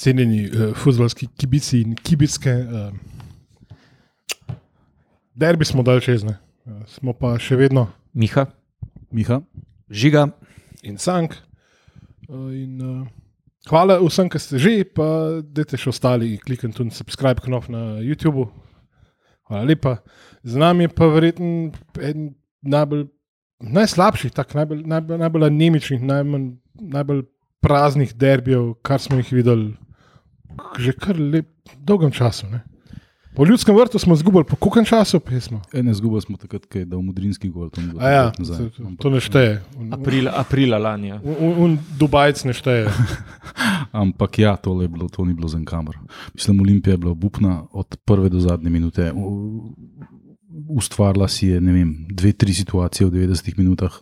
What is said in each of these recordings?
cenjeni uh, futbalski kibici in kibicke. Uh, derbi smo dal čez, ne. Uh, smo pa še vedno Miha, Miha. Žiga. in sank. Uh, in, uh, hvala vsem, ki ste že, pa dajte še ostali, kliknite tudi na subscribe knop na YouTubu. Hvala lepa. Z nami je pa verjetno eden najbolj, najslabših, tak, najbolj, najbolj, najbolj anemičnih, najmanj, najbolj praznih derbijev, kar smo jih videli že kar lep, dolgem času. Ne? Po ljudskem vrtu smo izgubili, po koliko času pismo? Ene zgubili smo takrat, ko je dal modrinski gol. To, ni bilo A ja, nazaj. to, to ne šteje. Un, aprila, aprila lani. Ja. un, un Dubajc ne šteje. Ampak ja, tole bilo, to ni bilo za kamer. Mislim, Olimpija je bila obupna od prve do zadnje minute. U- Ustvarila si je ne vem, dve, tri situacije v 90 minutah,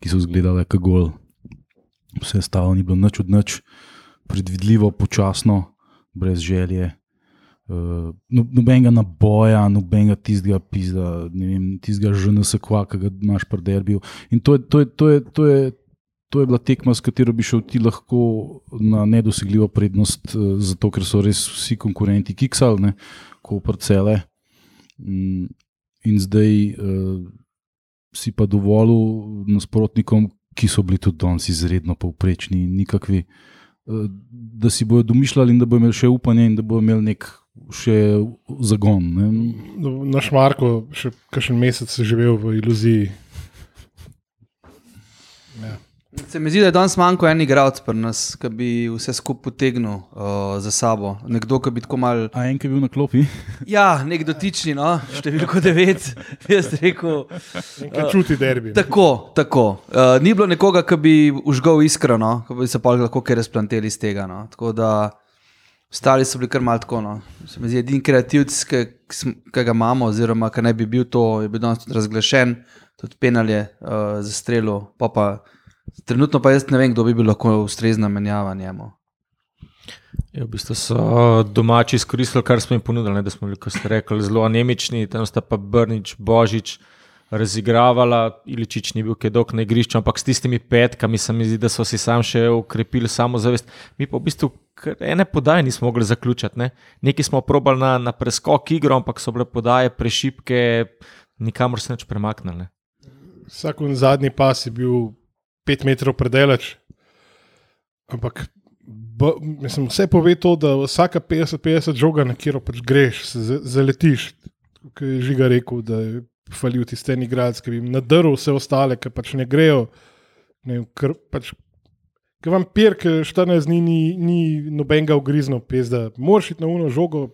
ki so izgledale kot gol. Vse ostalo ni bilo nič od nič, predvidljivo, počasno, brez želje. Uh, nobenega naboja, nobenega tistega pizda, ne vem, tistega ženska, ki ga imaš pri derbiju. In to je, to je, to je, to je, to je bila tekma, s katero bi šel ti lahko na nedosegljivo prednost, eh, zato ker so res vsi konkurenti kiksali, ko parcele. Mm, In zdaj uh, si pa dovolil nasprotnikom, ki so bili tudi danes izredno povprečni, nikakvi, uh, da si bodo domišljali in da bodo imeli še upanje in da bodo imeli nek še zagon. Ne. Naš Marko še kakšen mesec je živel v iluziji. Ja. Se mi zdi, da je danes manjko en igralec pri nas, ki bi vse skupaj potegnil uh, za sabo. Nekdo, ki bi tako mal. A en, ki je bil na klopi, Ja, nek dotični, no? številko devet, bi jaz rekel. Kaj čuti derbi. Tako, tako. Uh, ni bilo nekoga, ki bi užgal iskreno, ki bi se pa lahko kaj razplanteli iz tega. No? Tako da ostali so bili kar malo tako. No? Se mi zdi, edini kreativc, ki ga imamo, oziroma ki naj bi bil to, je bil danes tudi razglašen, tudi penal je uh, za strelo. Pa pa, trenutno pa jaz ne vem, kdo bi bil lahko ustrezna menjava njemu. Ja, v bistvu so domači izkoristili, kar smo jim ponudili. Ne, da smo bili, kot ste rekli, zelo anemični, tam sta pa Brnič, Božič razigravala, Iličič ni bil dolg na igrišču, ampak s tistimi petkami se mi zdi, da so si sam še ukrepili samozavest. Mi pa v bistvu ene podaje nismo mogli zaključiti. Ne. Nekaj smo probali na, na preskok igro, ampak so bile podaje prešipke, nikamor se neč premaknili. Ne. Vsak zadnji pas je bil pet metrov predelač. Ampak b, mislim, vse pove to, da vsaka 50-50 žoga, na katero pač greš, zaletiš. Kot je žiga rekel, da je falil tisti en igralec, ki bi jim nadrl vse ostale, ki pač ne grejo. Ne ker pač. Ker vam pir, ki 14 dni ni, ni nobenega ugriznil, pes, da moraš iti na uno žogo,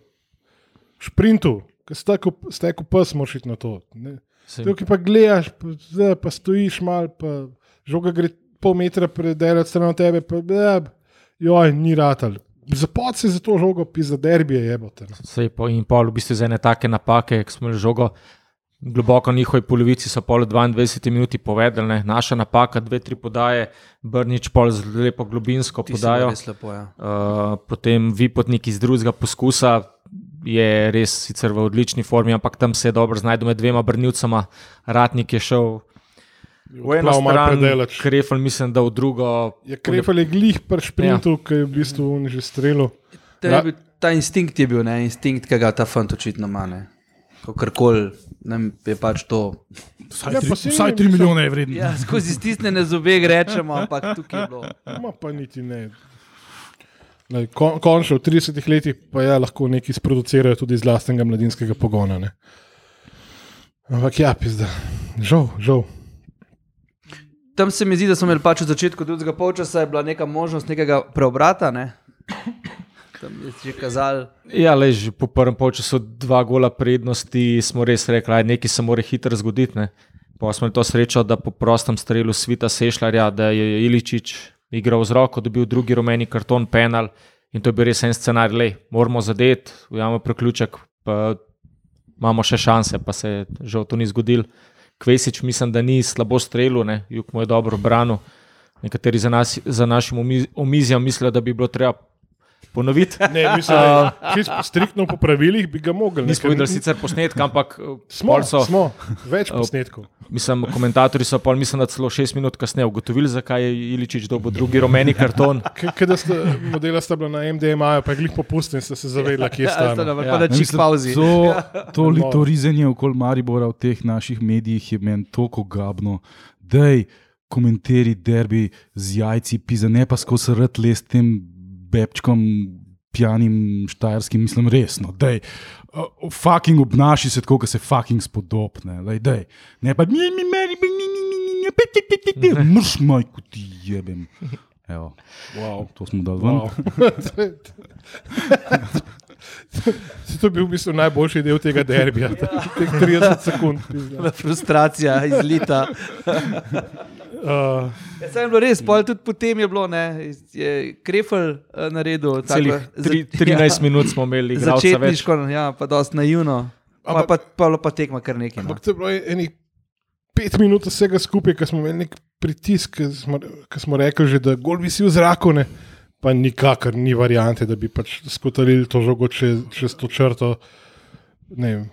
šprintu, ki steko pes, moraš iti na to. Tukaj pa gledaš, pa, zdaj pa stojiš mal, pa žoga gre pol metra predelati stran od tebe, pa ja, joj, ni ratal. Zapod se za to žogo, pi za derbije jebote. no. Sej po in pol, v bistvu za ene take napake, ki smo imeli žogo. Globoko na njihovi polovici so pol 22 minuti povedali, ne. naša napaka, dve, tri podaje, Brnič pol z lepo globinsko Ti podajo. lepo. Ja. Uh, potem Vipotnik iz drugega poskusa je res sicer v odlični formi, ampak tam se je dobro znašel med dvema brnilcema. Ratnik je šel v eno stran, predaleč. Krefel mislim, da v drugo. Je krepel je glih pri šprintu, ja. ki je v bistvu on že strelil. To je bil, ta instinkt je bil, ne? instinkt, ki ga ta fant očitno ima. ne. Kakorkoli ne, je pač to. vsaj, Ja, tri, vsaj ne, 3 mislim- milijone je vreden. Ja, skozi stisnjene zobe rečemo, ampak tukaj je bilo. Ma pa niti ne. Lej, kon, končno v 30 letih pa ja, lahko nekaj sproducirajo tudi iz lastnega mladinskega pogona. Ne. Ampak ja, pizda. Žal, žal. Tam se mi zdi, da smo imeli pač v začetku drugega polčasa, je bila neka možnost nekega preobrata. Ne? Tam je že kazal. Ja, le že po prvem polčasu dva gola prednosti smo res rekli, da nekaj se mora hitro zgoditi. Ne. Pa smo imeli to srečo, da po prostem strelu Svita Sešljarja, da je Iličič igral z roko, dobil drugi rumeni karton, penal. In to je bil res en scenarij, le moramo zadeti, ujamemo priključek, pa imamo še šanse, pa se žal to ni zgodilo. Kvesič mislim, da ni slabo strelil, ne, jug mu je dobro branil. Nekateri za, nas, za našim omiz- omizjem mislijo, da bi bilo treba ponoviti. Ne, mislim, da čisto striktno po pravilih bi ga mogli. Nismo videli sicer posnetka, ampak eh, Smo, so, smo, več posnetkov. mislim, komentatorji so pol, mislim, da celo šest minut kasneje ugotovili, zakaj je Iličič dobil drugi rumeni karton. Kaj sta modela sta bila na MDMA, pa je glih popustil in sta se zavedla, kje Ja, no. na Ja. ja, čik pauzi. To, to, li, No. to rizenje okoli Maribora v teh naših medijih je meni tako gabno. Dej, komentari derbi z jajci, pisa, ne pa skozi rad les tem bebčkom, pijanim, štajerskim, mislim resno. Dej, uh, fucking obnaši se tako, kot se fucking spodobne. Lej, dej. Ne pa mi, mi, meni, mi, mi, mi, mi, mi, pi, pi, pi, pi, pi, mrš moj, kot ti jebem. Evo, Wow. to smo dali ven. Wow. to je bil v bistvu najboljši del tega derbija, teh 30 sekund. Frustracija izlita. Uh, Ja, saj je bilo res, pol tudi potem je bilo, ne, je Krefel uh, naredil Celih tri, za- 13 minut smo imeli, igralca več. Začetniško, ja, pa dosti naivno. Pa, Ampak- pa, pa, pa, pa tekma kar nekaj. No. ampak to je bilo enih pet minut vsega skupaj, ko smo imeli nek pritisk, ko smo, ko smo rekli, že, da gol visi v zraku. Ne? Pa nikakor ni variante, da bi pač skotalili to žogo čez, čez to črto. Ne vem.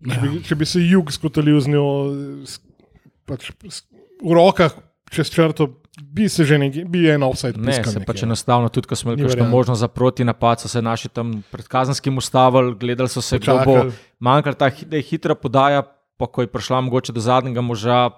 Če bi, če bi se jug skotalil z njo pač, v rokah čez črto, bi se že nekaj, bi en offside Ne, se nekje, pač no. enostavno, tudi ko smo imeli kakšno variante. možnost za proti napad, so se naši tam pred kazenskim ustavili, gledali so se, kdo bo manjkal ta hi- da je hitra podaja, pa ko je prišla mogoče do zadnjega moža,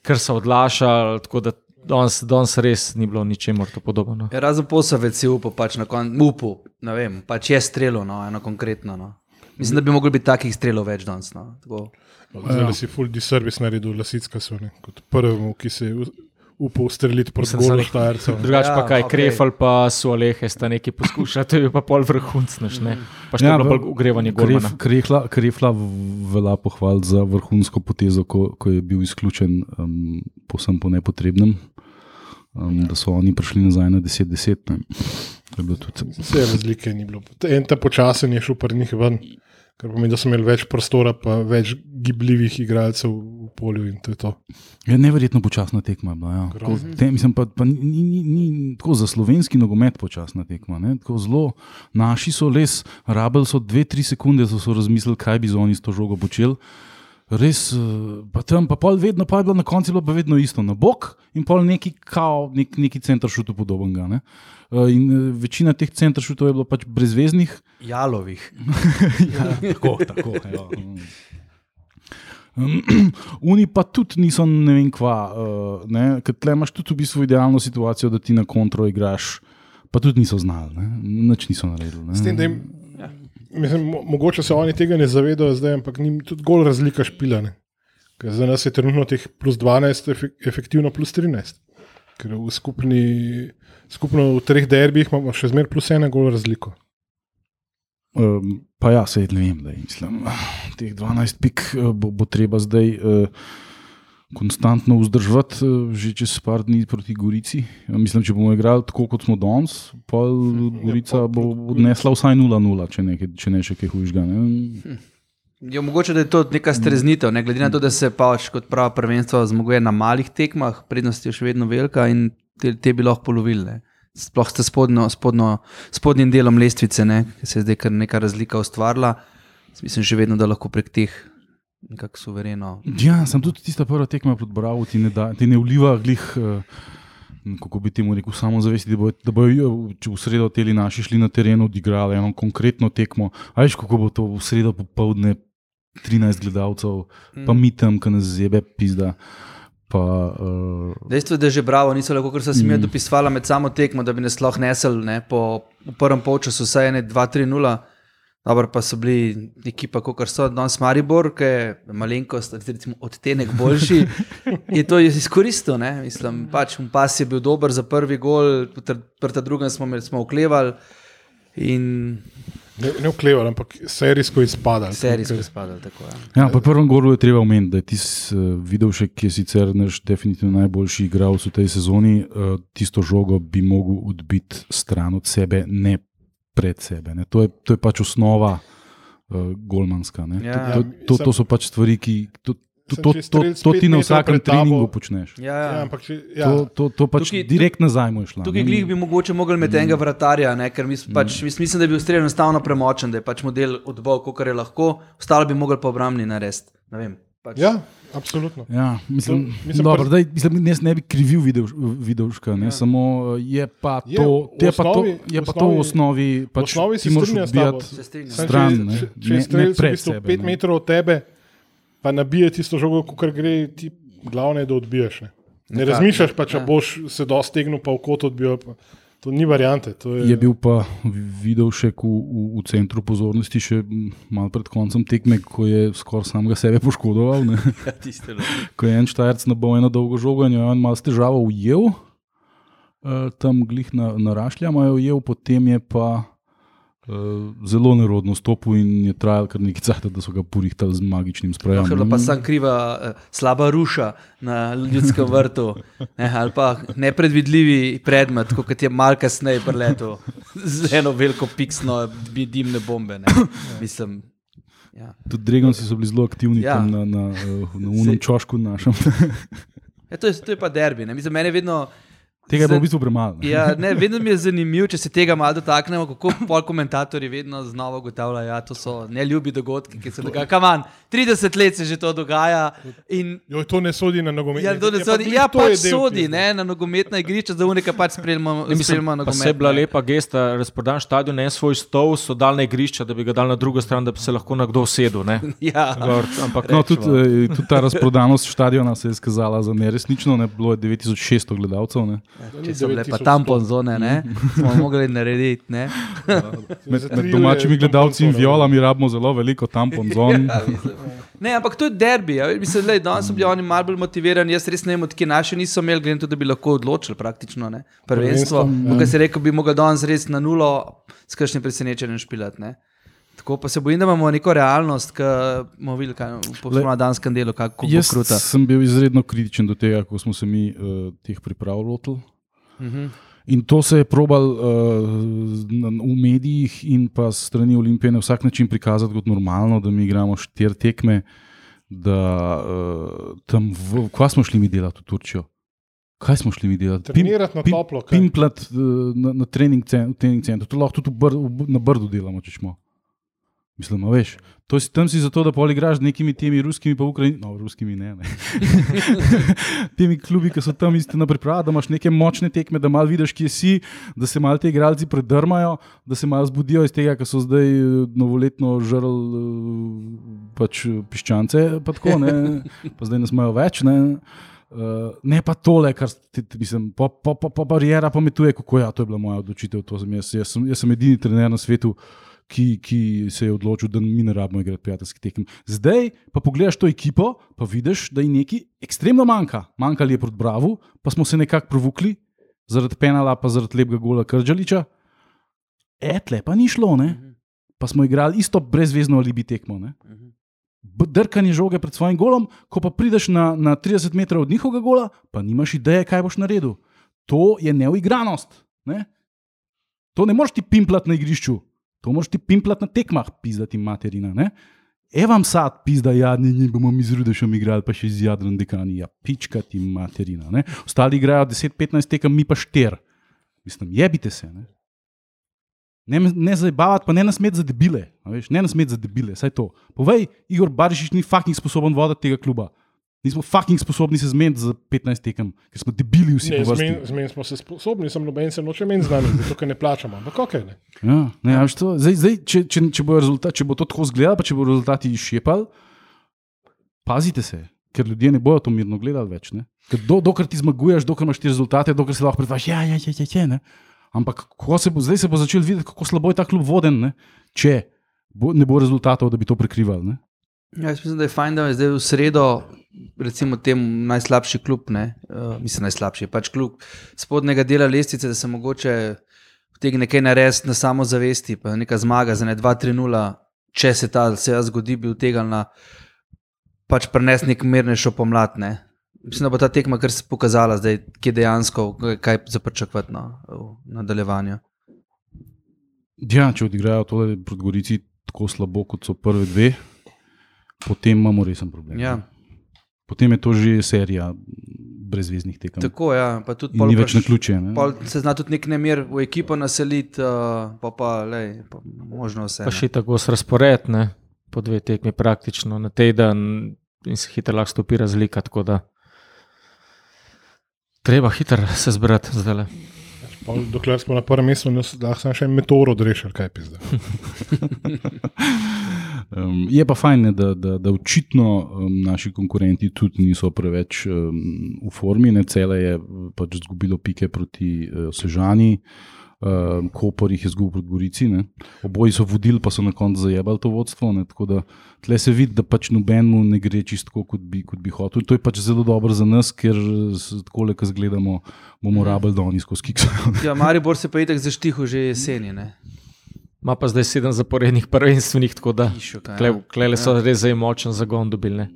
ker so odlašali, tako da danes, danes res ni bilo ničemor to podobno. No. Ja, razen posavec si upal, pač na koncu, upal, ne vem, pač je strelo, no, eno konkretno. No. Mislim, da bi mogli biti takih strelov več danes. No. Tako. Zdaj si full disservice naredil Lasicka, so ne, kot prvemu, ki se je upal streljiti proti golu neki- Štajercev. Drugače Ja, pa kaj, okay. Krefel pa so Alehe, sta nekaj poskušali, to je pa pol vrhunc, ne? Pa še ja, bilo v- bolj ogrevanje golmana. Kref, krefla, krefla velja pohval za vrhunsko potezo, ko, ko je bil izključen um, posem po nepotrebnem, um, da so oni prišli nazaj na 10-10. Je tudi. Vse razlike ni bilo. En ta počasen je šel pri njih ven, kar pomeni, da so imeli več prostora, pa več gibljivih igralcev v polju in to je to. Je neverjetno počasna tekma. je Bila, ja. Tako, te, mislim, pa, pa ni, ni, ni, ni tako za slovenski nogomet počasna tekma. Zelo, naši so res, rabili so dve, tri sekunde, da so razmislili, kaj bi z oni s to žogo počeli. Res, eh, pa tam pa pol vedno, pa je bilo na koncu bilo pa vedno isto, na bok in pol neki, kao, nek, neki center šutov podobnega. Ne? Eh, In eh, večina teh center šutov je bilo pač brezveznih, Jalovih. ja, tako, tako. Ja. Um, Oni pa tudi niso, ne vem, kva. Uh, ne, ker tle imaš tudi v bistvu idealno situacijo, da ti na kontro igraš, pa tudi niso znali, ne. nič niso naredili. Ne. S tem, da jim, mislim, mo- mogoče se oni tega ne zavedajo zdaj, ampak njim tudi gol razlika špilane. Ker za nas je trenutno teh plus 12, efek- efektivno plus 13. Ker v skupni, skupno v treh derbih imamo še zmeraj plus ena gol razliko. Um, pa ja, se ne vem, da je, mislim, teh 12 pik eh, bo, bo treba zdaj uh, konstantno vzdrževati, uh, že čez par dni proti Gorici. Ja, mislim, če bomo igrali tako, kot smo danes, pa Gorica bo odnesla vsaj 0-0, če, ne- če ne še kaj hujšega. Ne? Je mogoče, da je to neka streznitev, ne glede na to, da se pač kot pravo prvenstvo zmaguje na malih tekmah, prednost je še vedno velika in te, te bi lahko polovili. Sploh s spodnjo, spodnjo, spodnjim delom lestvice, ne, ki se je zdaj kar neka razlika ustvarila. Mislim še vedno, da lahko prek teh nekako suvereno. Ja, sem tudi tista prva tekma proti Bravo, ti ne, da, ti ne vliva glih. Uh, Kako bi temu rekel, samo zavesti, da bojo, da bojo če v sredo teli naši šli na teren, odigrali eno konkretno tekmo. A veš, kako bo to v sredo popovdne 13 gledalcev, pa mi tam, ki nas zebe, pizda. Pa, uh, Dejstvo je, da je že bravo, niso lahko, ker so se mi mm. dopisovali med samo tekmo, da bi nas lahko nesel ne, po prvem polčasu, vsaj ene 2-3-0. Dobro, pa so bili ekipa, kot so danes Maribor, ki je malenkost, recimo odtenek boljši. Je to izkoristil, ne? mislim, pač pas je bil dober za prvi gol, proti ta drugem smo, imeli- smo oklevali in Ne, ne vkleval, ampak serijsko izpadal. serijsko izpadali. Tako, ja. ja, po prvem golu je treba omeniti, da je tisti uh, Vidovšek, ki je sicer naš definitivno najboljši igralec v tej sezoni, uh, tisto žogo bi mogel odbiti stran od sebe, ne pred sebe. Ne. To, je, to je pač osnova uh, golmanska. ne. Ja. To, to, to, to so pač stvari, ki. To, To, to, to, to ti na vsakem treningu počneš. Ja, Ja, ja. ampak če, ja, To, to, to pač Tukaj- direkt nazaj mu je šlo. Tukaj glih bi mogoče mogli imeti enega vratarja, ne? ker mis, pač, Mm. mis, mislim, da je bil strelj enostavno premočen, da je pač model odbol, kot je lahko, ostalo bi mogli pa obrambni narediti. Ne. Pač. ja, absolutno. Ja, mislim, To- mislim, dobro, pr- daj, mislim, jaz ne bi krivil Vidovška, ja. samo eh, je pa Je, to, v je pa to, osnovi- je pa to v osnovi- osnovi. Pač, v osnovi ti moraš odbijati stran, če, ne, če, če ne- je ne pred sebe, pet ne. metrov od tebe, pa nabije tisto žogo, kot gre, ti glavno je, da odbiješ. Ne, ne Nekako, razmišljaš pa, če ja. boš se dostegnil, pa v kot odbijal. Pa. To ni variante. To je, Je bil pa Vidovšek v, v, v centru pozornosti še malo pred koncem tekme, ko je skoraj samega sebe poškodoval. Ne. Ja. Ko je en štajerc na boju eno dolgo žogo in jo je on malo s težavo ujel, uh, tam glih na, na rašljama je ujel, potem je pa zelo nerodno stopil in je trajal kar nekaj časa, da so ga porihtali z magičnim sprejem. Lahko pa sam kriva, eh, slaba ruša na ljudskem vrtu, ne, ali pa nepredvidljivi predmet, kot je mal kasneje preletel z eno veliko piksno dimne bombe. Ne. Mislim, ja. Tudi Dregonci so bili zelo aktivni Ja. na, na, eh, na unem Sej- čošku našem. Ja, to, je, to je pa derbi. Ne. Mislim, mene vedno. Tega je bilo Zdaj- v bistvu premalo. ne. Ja, ne, vedno mi je zanimivo, če se tega malo dotaknemo, kako pol komentatorji vedno znova ugotavljajo, da ja, to so neljubi dogodki, ki se dogajajo. Kaman, 30 let se že to dogaja in Joj, to ne sodi na nogomet. Ja, to ne sodi, ja, pač sodi ne, na nogometna igrišča, za unika pač spremljamo Ne, pa nogomet. se je bila ne. lepa gesta, razprodan stadion, en svoj stol so dal na igrišče, da bi ga dal na drugo stran, da bi se lahko nekdo usedel. ne. Ja, Gor, ampak No, tudi, eh, tudi ta razprodanost stadiona se je izkazala za neresnično. Ne? Bilo je 9600 gledalcev. Ne? Če so bile pa tampon zone, ne, smo mogli narediti. Ne. Med, med domačimi gledalci in violami rabimo zelo veliko tampon zon. Ja. Ne, ampak to je derbi. Ja. Mislim, da danes so bili oni malo bolj motivirani. Jaz res ne vem, odkje naši niso imeli, glede na to, da bi lahko odločili praktično ne. prvenstvo. Tukaj se je rekel, bi mogel danes res na nulo s kakšnim presenečenjem špilati. Ne. Tako pa se bojim, da imamo neko realnost, ki bomo videli, kaj bo na danskem delu, kako Jaz kruta. sem bil izredno kritičen do tega, ko smo se mi uh, teh priprav lotili. Mhm. In to se je probal uh, v medijih in pa s strani Olimpije na vsak način prikazati kot normalno, da mi igramo štiri tekme, da uh, tam, v, kva smo šli mi delati v Turčijo? Kaj smo šli mi delati? Trenirati na toplo. Pimplat uh, na, na trening, cen, trening centru, to lahko tudi v br, v, na brdu delamo, če smo. Mislim, veš, to si tam si zato, da poligraš z nekimi temi ruskimi, pa Ukrajini, no, ruskimi ne. ne. temi klubi, ki so tam isto na pripravi, da imaš neke močne tekme, da malo vidiš, kje si, da se malo ti igralci predrmajo, da se malo zbudijo iz tega, ker so zdaj eh, novoletno žrl pač eh, piščance, pa tako, ne, pa zdaj ne smejo več. Ne. Uh, ne pa tole, kar ti, ti, mislim, pa, pa, pa, pa barijera pametuje, kako ja, to je bila moja odločitev. to sem Jaz, jaz, sem, jaz sem edini trener na svetu, ki, ki se je odločil, da mi ne rabimo igrati prijateljskih tekem. Zdaj pa pogledaš to ekipo, pa vidiš, da je nekaj ekstremno manjka. Manjkali je proti Bravo, pa smo se nekako provukli, zaradi penala, pa zaradi lepega gola Krdžaliča. Etle pa ni šlo, ne? pa smo igrali isto brezvezno alibi tekmo. Ne? B- Drkanje žoge pred svojim golom, ko pa prideš na, na 30 metrov od njihovega gola, pa nimaš ideje, kaj boš naredil. To je neuigranost. Ne? To ne moreš ti pimplati na igrišču, to moraš ti pimplati na tekmah, pizdati materina. Ne? Evam sad, pizda, ja, ne, ne bomo mi z Rudešem igrali, pa še z Jadrom dekani, ja, pička ti materina. Ne? Ostali igrajo 10-15 tekem, mi pa 4. Mislim, jebite se. Ne? Ne, ne zabavati, pa ne nasmeti za debile. Veš, ne nasmeti za debile, saj to. Povej, Igor Barišič ni fucking sposoben voditi tega kluba. Nismo fucking sposobni se zmeniti za 15 tekem, ker smo debili vsi Ne, zmen, zmen smo se sposobni, sem noben se noče meniti z nami, zato ker ne plačamo. Ampak ok, ne. Ja, ne, a veš to, zdaj, zdaj, če, če, če, bo rezultat, če bo to tako izgledalo, pa če bo rezultati šepali, pazite se, ker ljudje ne bodo to mirno gledali več. Do, dokler ti zmaguješ, dokler imaš te rezultate, dokler se lahko predvajaš, ja, ja, ja, ja, ja, ne. Ampak se bo, zdaj se bo začel videti, kako slabo je ta klub voden, ne. če bo, ne bo rezultatov, da bi to prekrivali. Ne. Ja, jaz mislim, da je fajn, da je zdaj v sredo, recimo, tem najslabši klub, ne, uh, mislim, najslabši, pač klub spodnjega dela lestvice, da se mogoče vtegne nekaj narediti na samozavesti, pa neka zmaga za ne 2-3-0, če se ta se zgodi, bi utegnila pač prenesti nek mirnejšo pomlad. Ne. Mislim, da bo ta tekma kar se pokazala, zdaj, kje dejansko, kaj zaprčakovati no, v nadaljevanju. Ja, če odigrajo tole proti Gorici tako slabo, kot so prve dve, potem imamo resen problem. Ja. Potem je to že serija brezveznih tekem. Tako je, ja, pa tudi ni več pač- na ključe. Se zna tudi nek nemir v ekipo naseliti, uh, pa pa, lej, pa možno vse. Pa še tako s razpored, ne? po dve tekmi praktično na teden in se hitro lahko stopi razlika. Tako da treba hitro se zbrati zdaj. Pol, dokler smo na prvem mestu, nas lahko samo še en meteor odrešili, kaj pizda. Um, je pa fajn, ne, da, da, da očitno um, naši konkurenti tudi niso preveč um, v formi. Ne, cele je pač izgubilo pike proti uh, Sežani, um, Koper jih je izgubil proti Gorici. Ne. Oboji so vodili, pa so na koncu zajebali to vodstvo. Ne, tako da tle se vidi, da pač nobenemu ne gre čisto tako, kot bi, kot bi hotel. To je pač zelo dobro za nas, ker s- takole, ko zgledamo, bomo rabili dol skozi kiksajo. Ja, Maribor se pa je tako zaštihal že jeseni. Ne? Ma pa zdaj sedem zaporednih prvenstvenih, tako da kle, ja. klele so res zdaj močen zagon dobili. Ne?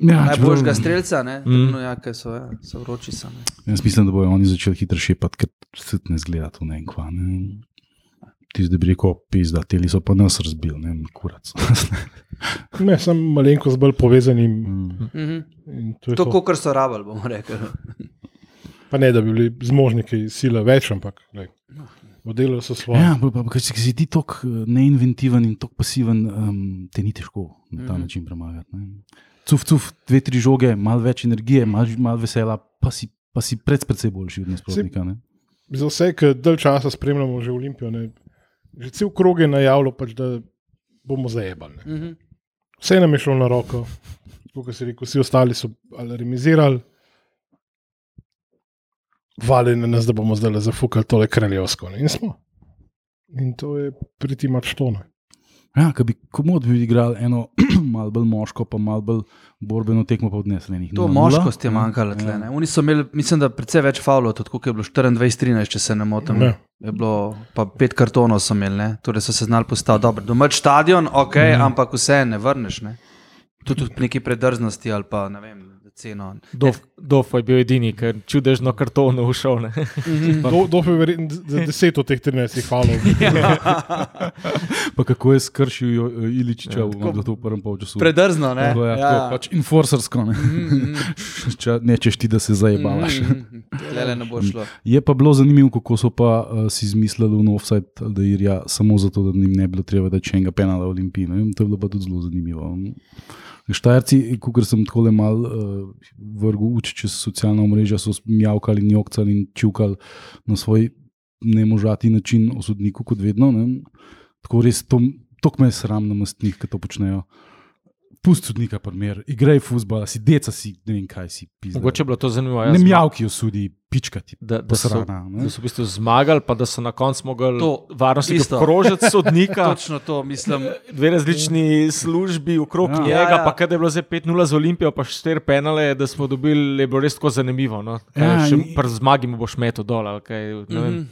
Ja, Najboljšega strelca, ne? Mm. No, ja, kaj so, ja, so vroči sami. Jaz mislim, da bodo oni začeli hitro šepati, ker se ne zgleda to ne kva. Ne. Ti zdaj bi rekel, pizda, teli so pa nas razbili, ne kurac. Ne, sem malenkost bolj povezani. Mm. Mhm. in To je To, to. kar so rabili, bomo rekli. Pa ne, da bi bili zmožni kaj sile več, ampak lej, oddelali so svoje. Ja, pa, pa, pa ker si ti tako neinventiven in tako pasiven, um, te ni težko na ta Mhm. način premagati. Ne. Cuf, cuf, dve, tri žoge, malo več energije, malo mal vesela, pa si, pa si pred, predvsej boljši od nasprotnika. ne. Za vse, ki dalj časa spremljamo že Olimpijo, ne, že cel krog je najavilo, pač, da bomo zajebali. Ne. Mhm. Vse Vse nam je šlo na roko, kot si rekel, vsi ostali so ali remizirali. Vali na nas, da bomo zdaj zafukali tole kraljevsko. Ne. In smo. In to je priti mač to. Ne. Ja, ko bi komod bi igrali eno malo bolj moško, pa malo bolj borbeno tekmo, pa odnesli. To moškost je manjkalo tle. Ja. ne. Oni so imeli, mislim, da precej več faulov, tudi koliko je bilo 24-13, če se ne motim. Ja. Je bilo, pa pet kartonov so imeli, ne. torej so se znali postaviti dobro. Domač stadion, ok, mm. ampak vse ne vrneš. Ne. Tudi tudi neki predrznosti ali pa ne vem, ceno. Dof, Dof je bil edini, ker čudežno kartono ušel. Ne? Do, do je verjetno za 10 od teh 13 falov. Pa kako je skršil Iličiča Ja, v, tako- v prvem polčasu. Predrzno, ne. Tako, ja, ja. Pač enforcersko, ne. Če nečeš ti, da se zajebavaš. Tele ne bo šlo. Je pa bilo zanimivo, kako so pa uh, si izmislili v offside Aldairja, samo zato, da jim ne bi bilo treba dati še enega penala Olimpiji. ne. To je bilo pa tudi zelo zanimivo. Štajerci, ko sem tako mal uh, vrgel uči čez socialna omrežja, so mjavkali, njokcali in čivkali na svoj nemožati način o sodniku, kot vedno. Ne. Tako res, to, to me je sram na mestnih, ki to počnejo. Pusti sodnika, primer, igraj fusbala, si deca, si ne vem kaj si. Pizda. Mogoče je bilo to zanimivo. Ne mjavki osudi, pičkati. Da, da, so, Posrana, ne. da so v bistvu zmagali, pa da so na koncu mogli To, varnostniki isto. obkrožiti sodnika. Točno to mislim. Dve različni službi okrog Ja. njega, Ja, ja, pa kaj je bilo zdaj 5-0 za Olimpijo, pa 4 penale, da smo dobili, je bilo res tako zanimivo. No? Kaj, Ja, še in- pri zmagi mu boš metal dol. ali Kaj, ne vem. Mhm.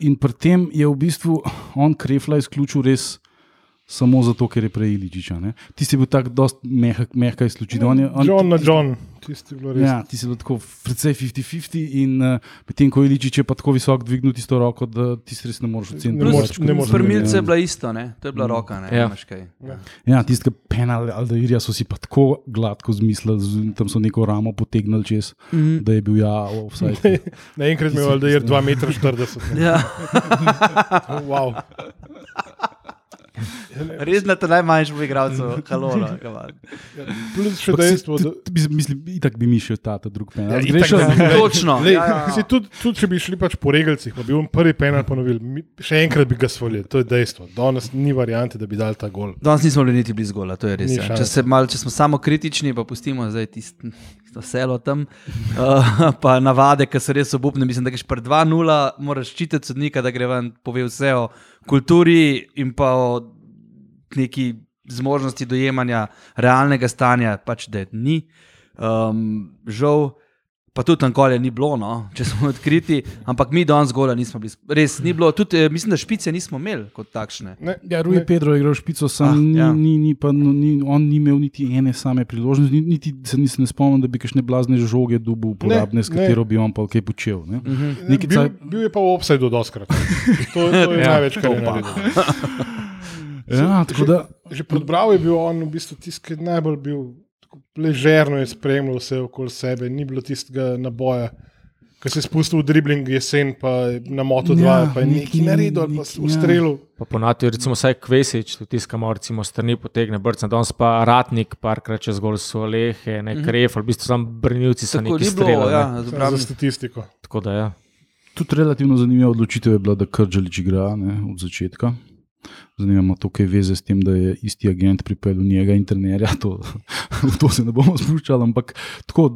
In pri tem je v bistvu on Krefla izključil res samo zato, ker je prej Iličiča. Ne? Ti si bil tako dost mehak, mehka izključitev. On je- on- John na John, tisti je bilo res. Ja, ti si bil tako precej 50-50 in uh, medtem ko Iličič je pa tako visok dvignil tisto roko, da ti res ne moreš oceniti. Ne da moreš- ne kot moreš sodnik, Prmilce ja. je bila isto, ne? to je bila roka. Ne? Ja. Imaš kaj. Ja, tistega penala Aldairja so si pa tako gladko zmislili, tam so neko ramo potegnili čez, Mhm. da je bil ja, offside. Naenkrat mi je, da je 2,40 m. Ja. Wow. Res na te najmanjših igralcev, kalora. Plus še dejstvo, da. Mislim, itak bi mi še ta, ta drug penal. Ja, Ja, Greš, bi- Točno. Lej, Ja, ja, ja. si Tudi, tudi če bi šli pač po regalcih, pa bi on prvi penal ponovil, mi, še enkrat bi ga svolili, to je dejstvo. Danes ni variante, da bi dal ta gol. Danes nismo bili niti blizu gola, to je res. Ja. Če, se mal, če smo samo kritični, pa pustimo zdaj tisto tisto selo tam, uh, pa navade, ki so res obupne. Mislim, da greš pred 2-0, moraš ščititi sodnika, da gre ven, pove vse o kulturi in pa o neki zmožnosti dojemanja realnega stanja, pač da je ni. Um, žal. Pa tudi tam kolje ni bilo, no, če smo odkriti, ampak mi danes gola nismo bili. Res ni bilo, tudi eh, mislim, da špice nismo imeli kot takšne. Ne, Ja, Rui ne. Pedro je igral špico, sam Ah, ah, ja. ni, ni, pa, no, ni, on ni imel niti ene same priložnosti, ni- niti se nisem ne spomnil, da bi kakšne blazne žoge dubu uporabne, s ne. katero bi on pa kaj počel. Ne? Mhm. Ne, Neki bil, bil je pa v obsajdu doskrat. To, to je Ja, največ, kar je naredil. Ja, tako da, Že pred Bravo je bil on v bistvu tisti, ki je najbolj bil ležerno je spremljal vse okoli sebe, ni bilo tistega naboja. Ko se je spustil v dribling jesen, pa na moto 2, Ja, ja, pa je nekaj naredil pa neki- ustrelil. Pa ponati, recimo, vsaj Kvesič, tudi tiskamo, recimo, strani potegne brcna, danes pa Ratnik, parkrat čez gol so lehe, ne kref, ali v bistvu samo brnilci so Tako neki streljali. ja, ne. z Samo obrambi. Za statistiko. Tako da ja. Tudi relativno zanimiva odločitev je bila, da Krdžalič igra ne, od začetka. Zanima me to, kaj je veze s tem, da je isti agent pripeljal njega in trenerja. To, to se ne bomo spuščali, ampak tako,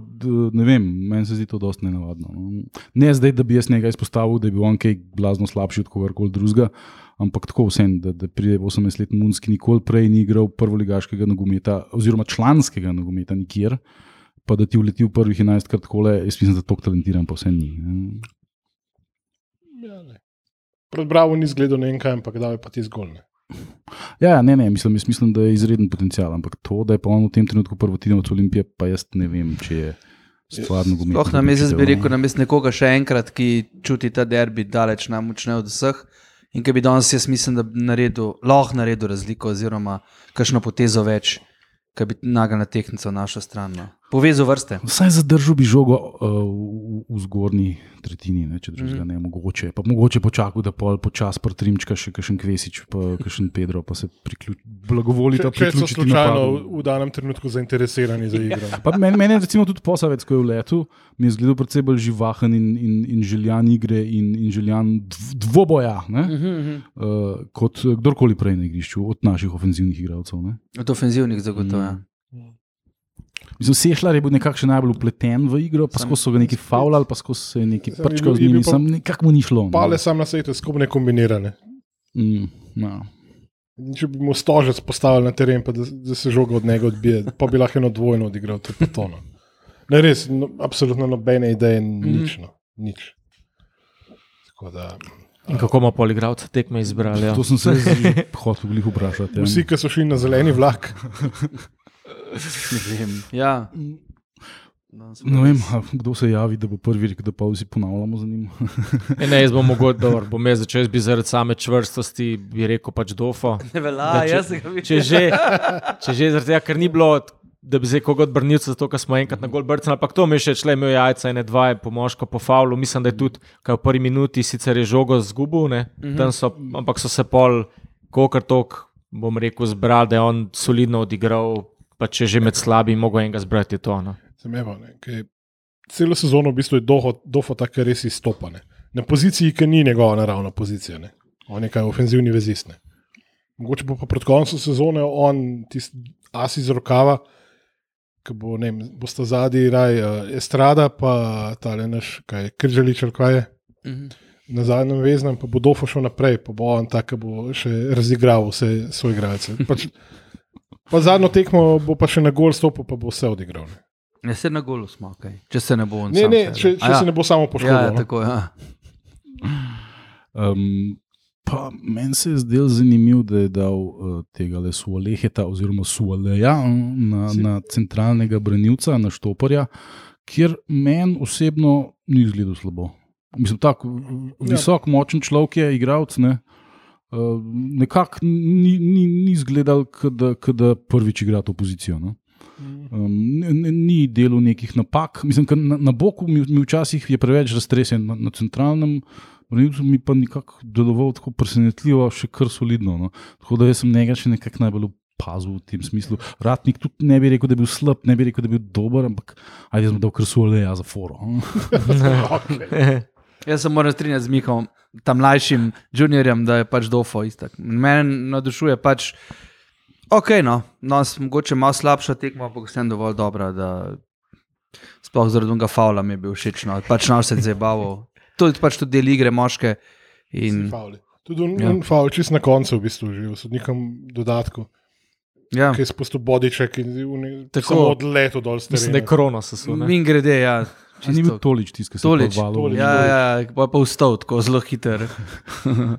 ne vem, meni se zdi to dosti nenavadno. no. Ne zdaj, da bi jaz njega izpostavil, da je bil on kaj blazno slabši od kogarkoli drugega, ampak tako vsem, da, da pride 18-letni Munski, nikoli prej ni igral prvoligaškega nogometa, oziroma članskega nogometa nikjer. Pa da ti uleti v prvih 11 krat kole, jaz mislim, da to talentiran pa vse ni. ne. Ja, ne. Pred Bravo ni zgledal ne vem kaj, ampak da je pa ti zgolj. Ne. Ja, ja, ne, ne, mislim, mislim, da je izreden potencial, ampak to, da je pa on v tem trenutku prvotinec Olimpije, pa jaz ne vem, če je stvarno gumij. Sploh na mesec bi rekel, na mestu nekoga še enkrat, ki čuti ta derbi daleč najmočneje od vseh. In ki bi danes, jaz mislim, da naredil, lahko naredil razliko, oziroma kakšno potezo več, ki bi nagal na tehnico našo stran. No. Povezal vrste. Vsaj zadržal bi žogo uh, v, v zgornji tretjini, ne, če drugega Mhm. ne mogoče. Pa mogoče počakal, da pol počas prtrimčka še kakšen Kvesič, pa kakšen Pedro, pa se priključi, blagovolita Če, če so priključiti slučajno v, v danem trenutku zainteresirani za igro. Pa meni, meni je recimo tudi posavec, ko je v letu, mi je zgledal predvsej bolj živahen in, in, in željan igre in, in željan dv, dvoboja, ne, uh, kot kdorkoli prej na igrišču, od naših ofenzivnih igralcev. Ne. Od ofenzivnih zagotovo. Mm. Mislim, Sešljar je bil nekako najbolj upleten v igro, pa Sam- skozi so ga neki faulali, pa skozi se neki prčkal z njimi, sam nekako mu ni šlo. no. Pale sam na svetu, skupne kombinirane. Mm, no. Če bi mu stožec postavili na teren, pa da, da se žoga od njega odbije, pa bi lahko eno dvojno odigral, to je pa tono. Ne, res, no, absolutno nobene ideje, nič. No, nič. Tako da, In kako bomo poligravce tekme izbrali? Ja. To sem se že hotel vprašati. Ja. vsi, ki so šli na zeleni vlak, Ne vem. Ja. Ne vem, a kdo se javi, da bo prvi rekel, da pa vsi ponavljamo za njim. E, ne, jaz bom mogoče, da bom jaz začel, jaz bi zaradi same čvrstosti bi rekel pač dofo. Ne velja, Da, če- jaz ga vidim. Če že, če že zaradi tega, ker ni bilo, da bi zdaj koga odbrnil, zato ker smo enkrat na gol brcali, ampak to mi je še šle, imel jajca in dva, je po moško po faulu. Mislim, da je tudi, kaj v prvi minuti sicer je žogo zgubil, ne, tam so, ampak so se pol, kokar tok, bom rekel, zbrali, da je on solidno odigral, pa če že med slabimi, mogo enega zbrati je to. No. evo, ne, celo sezono v bistvu je doho, dofo tako res izstopane. Na poziciji, ki ni njegova naravna pozicija, ne. on je kaj ofenzivni vezist. Ne. Mogoče bo pa pred koncem sezone on tisti as iz rokava, ki bo, ne vem, bosta zadnji raj uh, Estrada, pa ta le naš, kaj Krželič ali kaj je. Mhm. Na zadnjem veznem pa bo Dofo šel naprej, pa bo on tak, ki bo še razigral vse svoje igralce. Pač, pa zadnjo tekmo bo pa še na gol stopil, pa bo vse odigral. Ne, Ja, se na golu smo, okay. če se ne bo on. ne, sam ne sebe. če, če ja. se ne bo samo Ja, ja, poškodoval. no. tako, ja. Um, pa meni se je zdel zanimiv, da je dal uh, tega le Sualeheta oziroma Sualeja na, Si- na centralnega branilca, na Štoparja, kjer meni osebno ni izgledal slabo. Mislim, tako Ja. visok, močen človek je, igralec. Ne? Uh, Nekako ni, ni, ni izgledal, kot da, da prvič igra to pozicijo. No? Um, ne, ni delal nekih napak. Mislim, na, na boku mi, mi včasih je preveč raztresen, na, na centralnem branilcu mi pa nekako deloval tako presenetljivo, še kar solidno. No. Tako da sem njega še nekako najbolj opazil v tem smislu. Ratnik tudi ne bi rekel, da je bil slab, ne bi rekel, da je bil dober, ampak ajde, smo dal kar soleja za foro. no. Jaz se moram strinjati z Mihom, tam mlajšim juniorjem, da je pač dofo istak. Mene navdušuje pač, ok, no, no mogoče malo slabša tekma, ampak vsem dovolj dobra, da sploh zaradi tega faula mi je bil všeč, no, pač nas se je zabaval. To je pač tudi del igre moške. In. Tudi on, Ja. ja. faul, čist na koncu, v bistvu, že v sodnikom dodatku, ja, ki je spustil bodiček in uni- Tako. odletel dol s Mislim, da je krona sesul. in grede, ja. A ni bil tolič tisti, ki se Tolič, je valil. Tolič. Ja, ja, pa je pa vstal tako zelo hiter.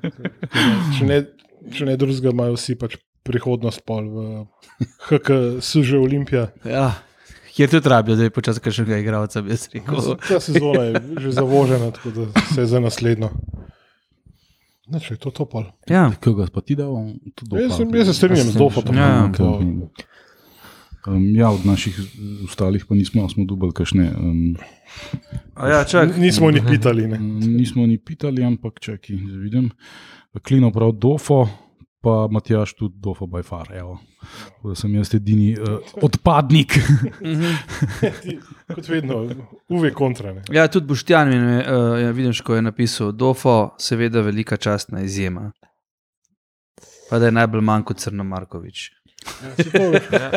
Če ne, če ne drugega, imajo vsi pač prihodnost pol v HK, suže Olimpija. Ja. Kjer tudi rabijo, da je počasi kakšnega igralca, bi rekel. Ta sezona je že zavožena, tako da se za naslednjo. Znači, to je to pol. Ja. Kaj ga pa ti dal? Tudi Jaz, Dofa. sem- jaz se strinjam z Dofotom. Ja, ja. Um, ja, od naših ostalih pa nismo, smo dubali kašne. Um, A Ja, čak, Nismo ni pitali. Ne. nismo ni pitali, ampak čakaj, da vidim. Klino prav Dofo, pa Matjaš tudi Dofo by far. Evo. Tako Da sem jaz edini uh, odpadnik. Kot vedno, uve kontra. Ne. ja, tudi Boštjan mi je, uh, ja, vidiš, ko je napisal, Dofo, seveda velika častna izjema. Pa da je najbolj manj kot Crno Markovič. Ja,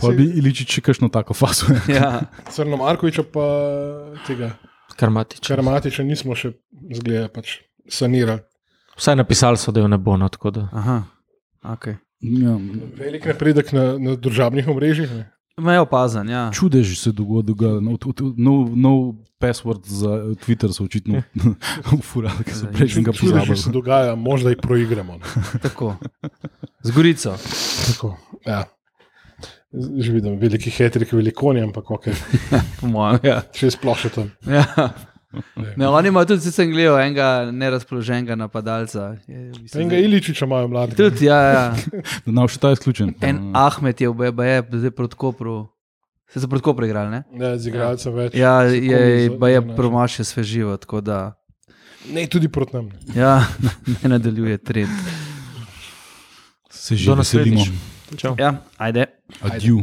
Pa bi Iličič še kakšno tako faso. Ja, Crno Markoviča pa tega Karmatič. Karmatiča nismo še zgleda, pač sanirali. Vsaj napisali so, da je ne bo. No, aha, ok. Ja, Velik napredek na, na družabnih omrežjih. Ne. Me je opazen, ja. čudež se dogaja. No, tu- tu- nov, nov password za Twitter so očitno ufurali, ker so prejšnjega Čudež se pozabili. dogaja, možda jih proigramo. Tako. Z Gorico. Tako, ja. Že vidim, veliki hetrik, velikoni, ampak ok, Po mojem, ja. če sploh še tam. ja. Ne, oni imajo tudi, sem gledal, enega nerazpoloženega napadalca. Je, bistvu Enega zdaj- Iličiča imajo mladi. Tudi, ja, ja. No, še ta je izključen. En Ahmed je v BBE, zdaj proti Kopru. Se so proti Kopru igrali, ne? Ne, z igralcem več. Ja, je, za- je zanaša. promašil sveživo, tako da Ne, tudi proti nam. ja, ne nadaljuje trend. Se že veselimo. Ja, ajde. Adieu.